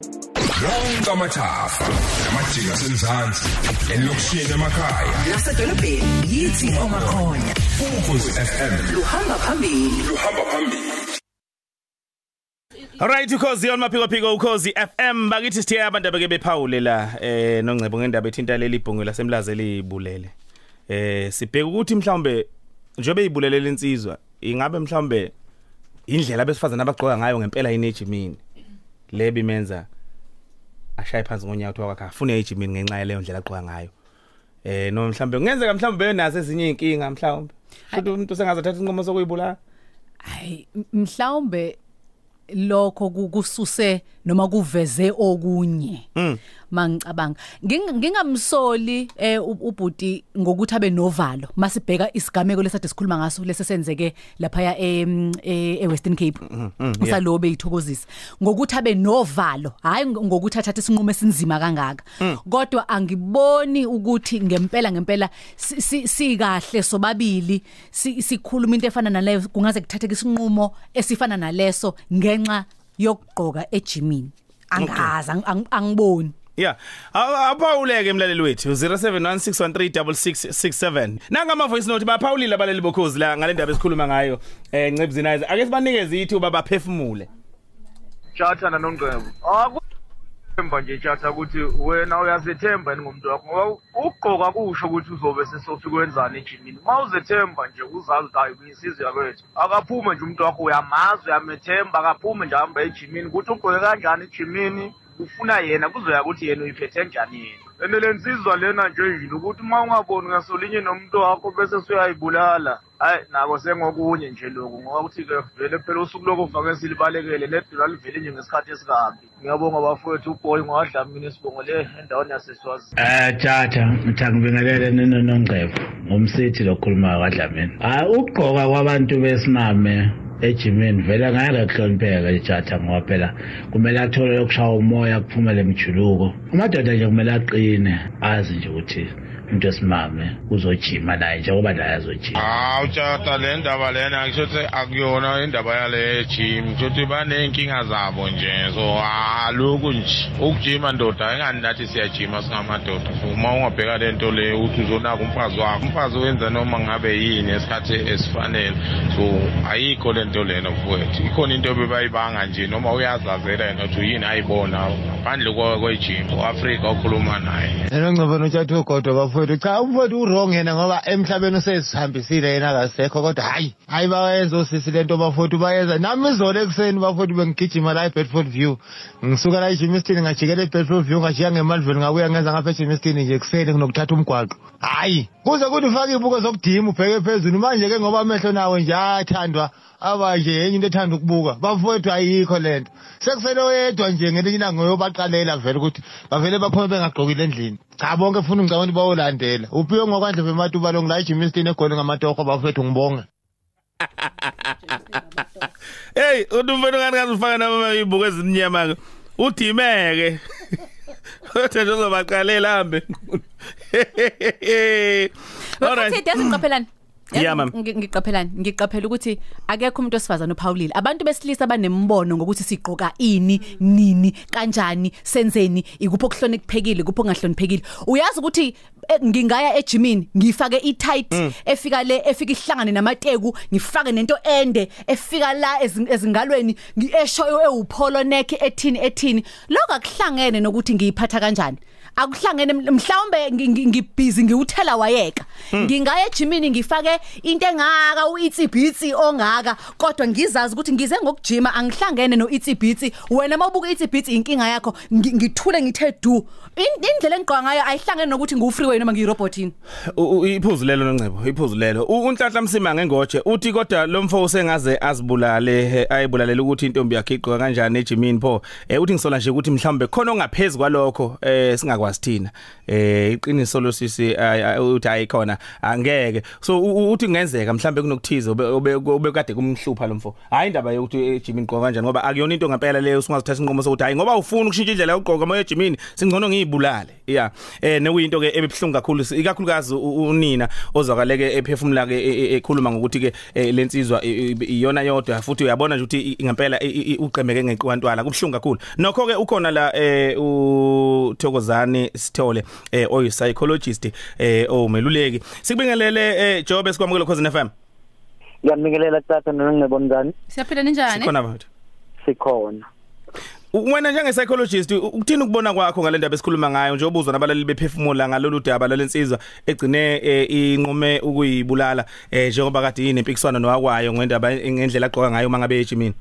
Wonke amathafa namajika semzansi elokishini emakhaya nasedolobheni yithi omakhonya. Ukhozi FM luhamba phambili. Luhamba phambili. Alright ukhozi on maphiko phiko ukhozi FM bakithi sithe abantu abeke bephawule la eh nongcebo ngendaba ethinta leli ibhongo lasemlaze libulele. Eh sibheka ukuthi mhlawumbe njobe ibulele lensizwa ingabe mhlawumbe indlela besifazana abagqoka ngayo ngempela yini ejimini. Lebi menza ashaye phansi ngonyawo kwakhe wakhe afune ejimini ngenxa yaleyo ndlela agqoka ngayo. Eh no mhlawumbe kungenzeka mhlawumbe nazo ezinye inkinga mhlawumbe. Futhi umuntu sengazathatha inqomo sokuyibulala. hayi m- mhlawumbe lokho ku- kususe noma kuveze okunye mangicabanga. Nging- ngingamsoli eh, ubhuti ngokuthi abe novalo. Masibheka isigameko lesade sikhuluma ngaso lesesenzeke lapha e Western Cape. Usalobe ithokozisa ngokuthi abe novalo hayi ng- ngokuthi athathe isinqumo esinzima kangaka. Kodwa angiboni ukuthi ngempela ngempela si- si- sikahle sobabili si- sikhuluma into efana naleyo kungaze kuthatheke isinqumo esifana naleso ngenxa yokugqoka ejimini. Angazi ang- ang- angiboni. Yeah. Aphawuleke emlaleli wethu 0716136667. Nanga ama voice note baphawulile abaleli bokhozi la ngale ndaba esikhuluma ngayo eh Ncebuzini Isaac. Ake sibanikeze ithuba baphefumule. Tjatha nanongcebo. Akuthemba nje tjatha ukuthi wena uyazethemba yini ngomuntu wakho ngoba ukugqoka kusho ukuthi uzobe sesofika kwenzani ejimini. Uma uzethemba nje uzazi ukuthi hayi kuyisizwe kwethu. Akaphume nje umuntu wakho uyamazi uyamethemba akaphume nje ahamba ejimini ukuthi ugqoke kanjani ejimini ufuna yena kuzoya ukuthi yena uyiphethe njani yena. Ene lensizwa lena nje yini ukuthi uma ungaboni ngasolinye nomuntu wakho bese usuyayibulala. Hayi nako sengokunye nje lokhu ngoba kuthi ke vele phela usuku lokuvaka silibalekele ledula livele nje ngesikhathi esikabi. Ngiyabonga bafowethu uBoy ngwadlamini isibongo le endaweni yaseswazi. Eh tjatha ngithanga ngibingelele ninonongcebo ngumsithi lokhuluma kwadlamini. Ah ukugqoka kwabantu besimame ejimini vele ngeke kuhlonipheke tjatha ngoba phela kumele athole yokushaya umoya kuphumele emjuluko. Amadoda nje kumele aqine azi nje ukuthi umuntu esimame uzojima naye njengoba naye azojima. hawu tshata le ndaba lena ngisho ukuthi akuyona indaba yale gym ngisho ukuthi baney'nkinga zabo nje so aloku nje ukujima ndoda engani nathi siyajima singamadoda so uma ungabheka le nto le ukuthi uzonaka umfazi wakho umfazi wenza noma ngabe yini esikhathi esifanele so ayikho le nto lena mfowethu ikhona into bebayibanga nje noma uyazazela yena ukuthi uyini ayibona. Ngaphandle kwe- kwejim u-afrika okhuluma naye. Nengcobo notshathu ugodo bafowethu cha umfowethu urong yena ngoba emhlabeni usezihambisile yena akasekho kodwa hayi hayi bayenza osisi lento bafowethu bayenza. Nami izolo ekuseni bafowethu bengigijima la eBedford View. Ngisuka la eJimistini ngajikela eBedford View ngajika ngemalveni ngabuya ngenza ngapha eJimistini nje ekuseni kunokuthatha umgwaqo. Hayi kuze kuthi ufake ibuko zokudima ubheke phezulu manje ke ngoba amehlo nawe nje ayathandwa aba nje yenye into ethanda ukubuka bafowethu ayikho lento sekusele oyedwa nje ngelinye ilanga uyobaqalela vele ukuthi bavele baphume bengagqokile endlini cha bonke funa ngicabanga ukuthi bayolandela uphiwe ngokwandle bematuba lo ngila ejimistin egoli ngamatoho bafowethu ngibonga Hey, umuntu ngani kazi ufaka nama ibuko ezimnyama ke. Udimeke. Kodwa nje uzobaqalela hambe. Alright. Bathi yazi ngiqaphelani. Yeah. Ngi- ngiqaphelani. Ngiqaphela ukuthi akekho umuntu wesifazana ophawulile abantu besilisa banembono ngokuthi sigqoka ini nini kanjani senzeni ikuphi okuhloniphekile kuphi okungahloniphekile. Uyazi ukuthi eh, ngingaya ejimini ngifake i-tight efika le efika ihlangane namateku ngifake nento ende efika la ezing- ezingalweni ngi- eshoyo ewupholo neck ethini ethini. Lokho akuhlangene nokuthi ngiyiphatha kanjani. Akuhlangene mhlawumbe ngi- ngi- ngibhizi ngiwuthela wayeka. Ngingaya ejimini ngifake into engaka uitsibhitsi ongaka kodwa ngizazi ukuthi ngize ngokujima angihlangene noitsibhitsi wena mawubuka itsibhitsi inkinga yakho ngi- ngithule ngithe du. In- indlela engigqoka ngayo ayihlangene nokuthi ngiwufreeway noma ngiyirobotini iphuzu lelo noncebo iphuzu lelo unhlanhla msima ngengotshe uthi kodwa lo mfo usengaze azibulale ayibulalela ukuthi intombi yakhe igqoka kanjani ejimini pho. Eh uthi ngisola nje ukuthi mhlawumbe khona ongaphezulu kwalokho eh singakwazi. Thina. Eh iqiniso losisi ay- ay- uthi ayikhona angeke. So u- u- uthi kungenzeka mhlambe kunokuthiza ube ube ube kade kumhlupha lo mfo. Hayi indaba yokuthi ejimini gqoka kanjani ngoba akuyona into ngempela leyo singazithatha inqomo sokuthi hayi ngoba ufuna ukushintsha indlela yokugqoka moya ejimini singcono ngiyibulale. Yeah eh nekuyinto ke ebibhlungu kakhulu ikakhulukazi u- unina ozwakaleke ephefumula ke e- e- ekhuluma ngokuthi ke eh, lensizwa i- i- iyona yodwa futhi uyabona nje ukuthi i- ngempela i- i- uqemeke ngeqwantwala kubhlungu kakhulu. Nokho ke ukhona la eh uThokozane Sithole eh oy psychologist eh omeluleki. Sikubingelele eh Job esikwamukela khosini FM ngiyamnikelela tata nonongibona njani? Siyaphila ninjani? Sikhona bathu sikhona. Wena njenge psychologist ukuthini ukubona kwakho ngalendaba esikhuluma ngayo? Nje obuzwa nabalali bephefumula ngalolu daba lalensizwa egcine eh, inqume ukuyibulala eh njengoba kade yinempikiswano nowakwayo ngendaba ngendlela agqoka ngayo mangabe ejimini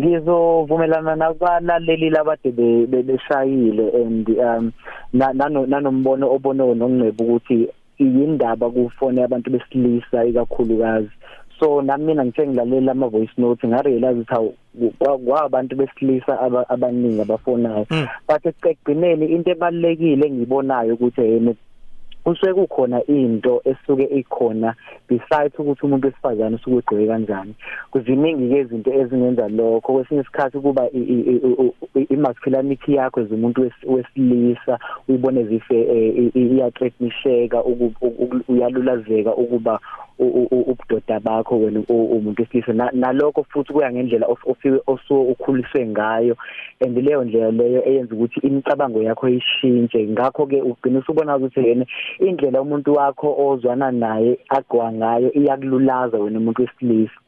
ngizovumelana nabalaleli labade be- be- beshayile and um na- nano- nanombono obono nongcebo ukuthi yindaba kufone abantu besilisa ikakhulukazi. So nami mina ngithe ngilalela ama voice notes ngarealize ukuthi hawu kwa- kwabantu besilisa aba- abaningi abafonayo. But ekugcineni into ebalekile engiyibonayo ukuthi yena kusuke kukhona into esuke ikhona besides ukuthi umuntu wesifazane usuke egqoke kanjani. Kuziningi ke izinto ezingenza lokho. Kwesinye isikhathi kuba i- i- i- u- u- i-masculinity yakho as umuntu wes- wesilisa uyibone zife iyaqetnisheka uyalulazeka ukuba u- u- u- ubudoda bakho wena u- umuntu wesilisa. Na- nalokho futhi kuya ngendlela of- ofike osuke ukhuliswe ngayo. And leyo ndlela leyo eyenza ukuthi imicabango yakho ishintshe. Ngakho ke ugcina usubona ukuthi yena indlela umuntu wakho ozwana naye agwa ngayo iyakululaza wena umuntu wesilisa.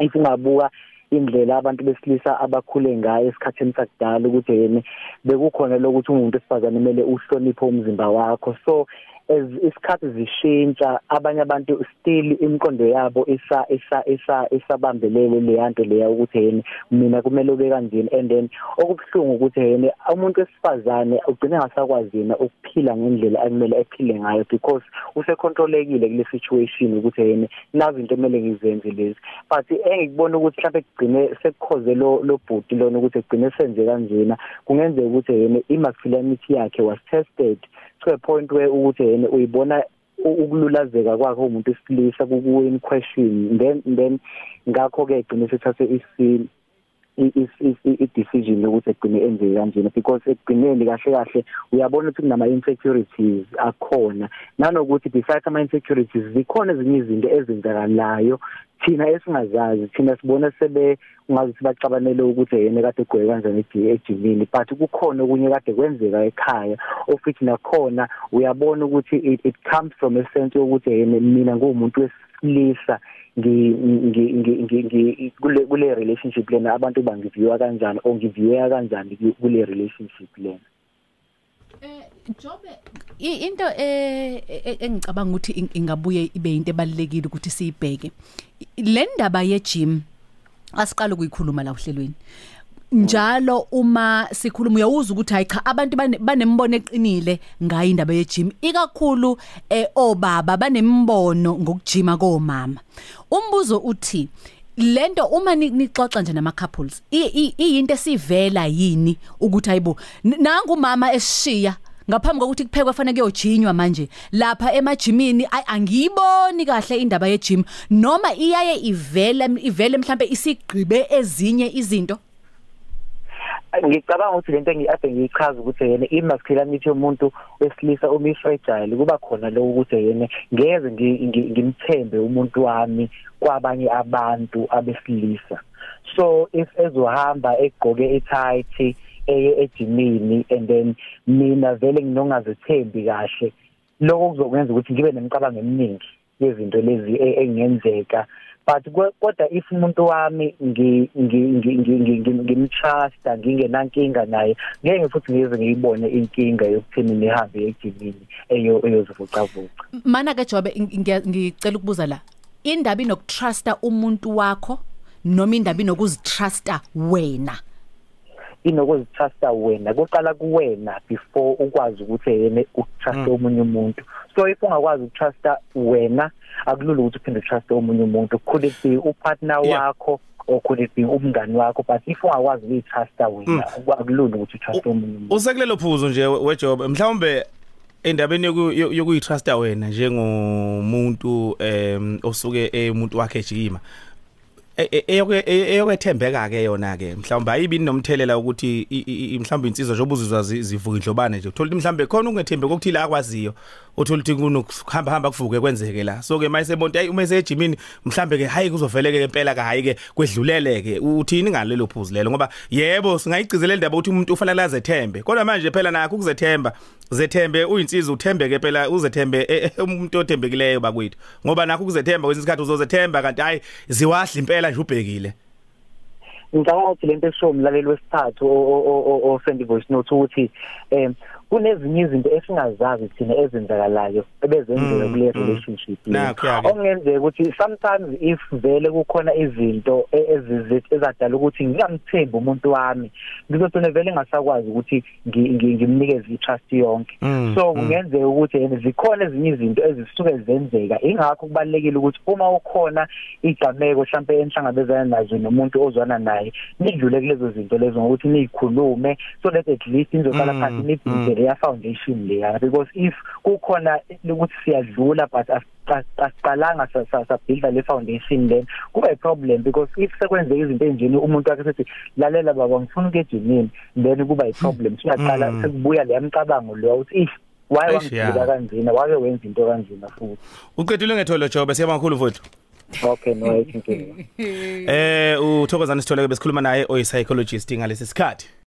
If ungabuka indlela abantu besilisa abakhule ngayo esikhathini sakudala ukuthi yena bekukhona lokuthi umuntu wesifazane kumele uhloniphe umzimba wakho. So as isikhathi zishintsha abanye abantu still imikondo yabo isa isa isa isabambelele leyanto leya ukuthi yena mina kumele ube kanjeni and then okubhlungu ukuthi yena umuntu wesifazane ugcina ngasakwazi yena ukuphila ngendlela akumele ephile ngayo because usecontrolekile kule situation ukuthi yena nazi into emele ngizenze lezi. But engikubona ukuthi mhlawumbe kugcine sekukhoze lo lo bhuti lona ukuthi kugcine senze kanjena kungenzeka ukuthi yena imasculinity yakhe was tested. To a point where ukuthi yena uyibona u- ukululazeka kwakhe umuntu wesilisa kukuwe in question. Then then ngakho ke egcine sethathe isi i-decision yokuthi egcine enze kanjena because ekugcineni kahle kahle uyabona ukuthi kunama insecurities akhona. Nanokuthi besides ama insecurities zikhona ezinye izinto ezenzakalayo thina esingazazi thina sibona sebe ungazi bacabanele ukuthi yena kade egqoke kanjani ejimini? But kukhona okunye kade kwenzeka ekhaya ofithi nakhona uyabona ukuthi it, it comes from a sense yokuthi yena mina ngumuntu wesilisa ngi ngi ngi ngi kule kule relationship lena abantu bangiviewa kanjani or ngiviewa kanjani ku- kule relationship lena? Jobe i- into eh e- engicabanga ukuthi ing- ingabuye ibe into ebalekile ukuthi siyibheke. Le ndaba ye gym asiqala ukuyikhuluma la uhlelweni. Njalo uma sikhuluma uyawuza ukuthi hayi cha abantu bane- banembono eqinile ngayo indaba ye gym ikakhulu eh obaba banembono ngokujima komama umbuzo uthi lento uma ni- nixoxa nje nama couples iyinto esivela yini ukuthi hayibo n- nangu umama esishiya ngaphambi kokuthi kuphekwe fanele kuyojinywa manje lapha emajimini angiyiboni kahle indaba ye gym noma iyaye ivele ivele mhlambe isigqibe ezinye izinto? Ngicabanga ukuthi lento engiyade ngiyichaza ukuthi yena imasculinity yomuntu wesilisa uma ifragile kuba khona lo ukuthi yena ngeze ngi- ngi- ngimthembe umuntu wami kwabanye abantu abesilisa. So if ezohamba egqoke etight eye ejimini and then mina vele nginongazithembi kahle lokho kuzokwenza ukuthi ngibe nemicabango eminingi yezinto lezi e- engenzeka. But kwe- kodwa if umuntu wami ngi- ngi- ngi- ngi- ngi- ngi- ngimtrusta ngingenankinga naye ngeke futhi ngize ngiyibone inkinga yokuthini nihambe ejimini eyo eyozivocavoca mana ke Jobe ng- ngiya- ngicela ukubuza la indaba inokutrusta umuntu wakho noma indaba inokuzitrusta wena? Inokuzitrusta wena kuqala kuwena before ukwazi ukuthi yena ukutrusta omunye umuntu. So if ungakwazi ukutrusta wena akulula ukuthi uphinde utruste omunye umuntu. Could it be upartner Yeah. wakho or could it be umngani wakho? But if ungakwazi ukuyitrusta wena akulula ukuthi utruste omunye umuntu. usekulelo phuzo nje wejob mhlawumbe endabeni yoku- yo- yokuyitrusta wena njengomuntu em osuke emuntu wakhe ejima E- e- eyoke- e- eyokwethembeka ke yona ke mhlawumbe ayibi nomthelela ukuthi i- i- i- mhlawumbe insizwa njengoba uzizwa zi- zivuka indlobane nje. Uthola ukuthi mhlawumbe khona ungethembe okuthile akwaziyo. Uthola ukuthi kunokuhamba hamba kuvuke kwenzeke la. So ke mayisebonto ayi uma esejimini mhlawumbe ke hayi kuzoveleke ke impela ka hayi ke kwedlulele ke. Uthini ngalelo phuzu lelo? Ngoba yebo singayigcizelela indaba ukuthi umuntu ufanele azethembe kodwa manje phela nakho ukuzethemba zethembe uyinsizwa uthembeke phela uzethembe e- e- umuntu othembekileyo bakwethu. Ngoba nakho ukuzethemba kwesinye isikhathi uzozethemba kanti hayi ziwahle impela nje ubhekile. Ngicabanga ukuthi lento esho umlaleli wesithathu o-send voice note ukuthi um kunezinye izinto esingazazi thina ezenzakalayo ebezenzeka Mm, kule mm. relationship le. Nakho-ke. okungenzeka ukuthi sometimes if vele kukhona izinto e- ezizi- ezadala ukuthi ngingamthembi umuntu wami ngizogcina vele ngasakwazi ukuthi ngi- ngi- ngimnikeze i-trust yonke Mm, so mm. kungenzeka ukuthi yena zikhona ezinye izinto ezisuke zenzeka ingakho kubalekile ukuthi uma ukhona igameko mhlambe enhlangabezana nazo nomuntu ozwana naye nidlule kulezo zinto lezo ngokuthi nikhulume so that at least nizoqala Mm, phansi mm. Nibhide ya foundation leya because if kukhona ukuthi siyadlula but as- asiqalanga sa- sa- sabuilda le foundation then kuba i problem because if sekwenzeka izinto enjeni umuntu wakhe sethi lalela baba ngifuna ukuya ejimini then kuba i problem. Siyaqala Mm. sekubuya le yamcabango lo ukuthi if why Eish, wangidila ya. kanzima? Wake wenza into kanzima futhi. Uqedile ngetholo jobe siyabonga kakhulu mfowethu okay no I think eh uthokozana sitholeke besikhuluma naye oyi psychologist ngalesi sikhathi.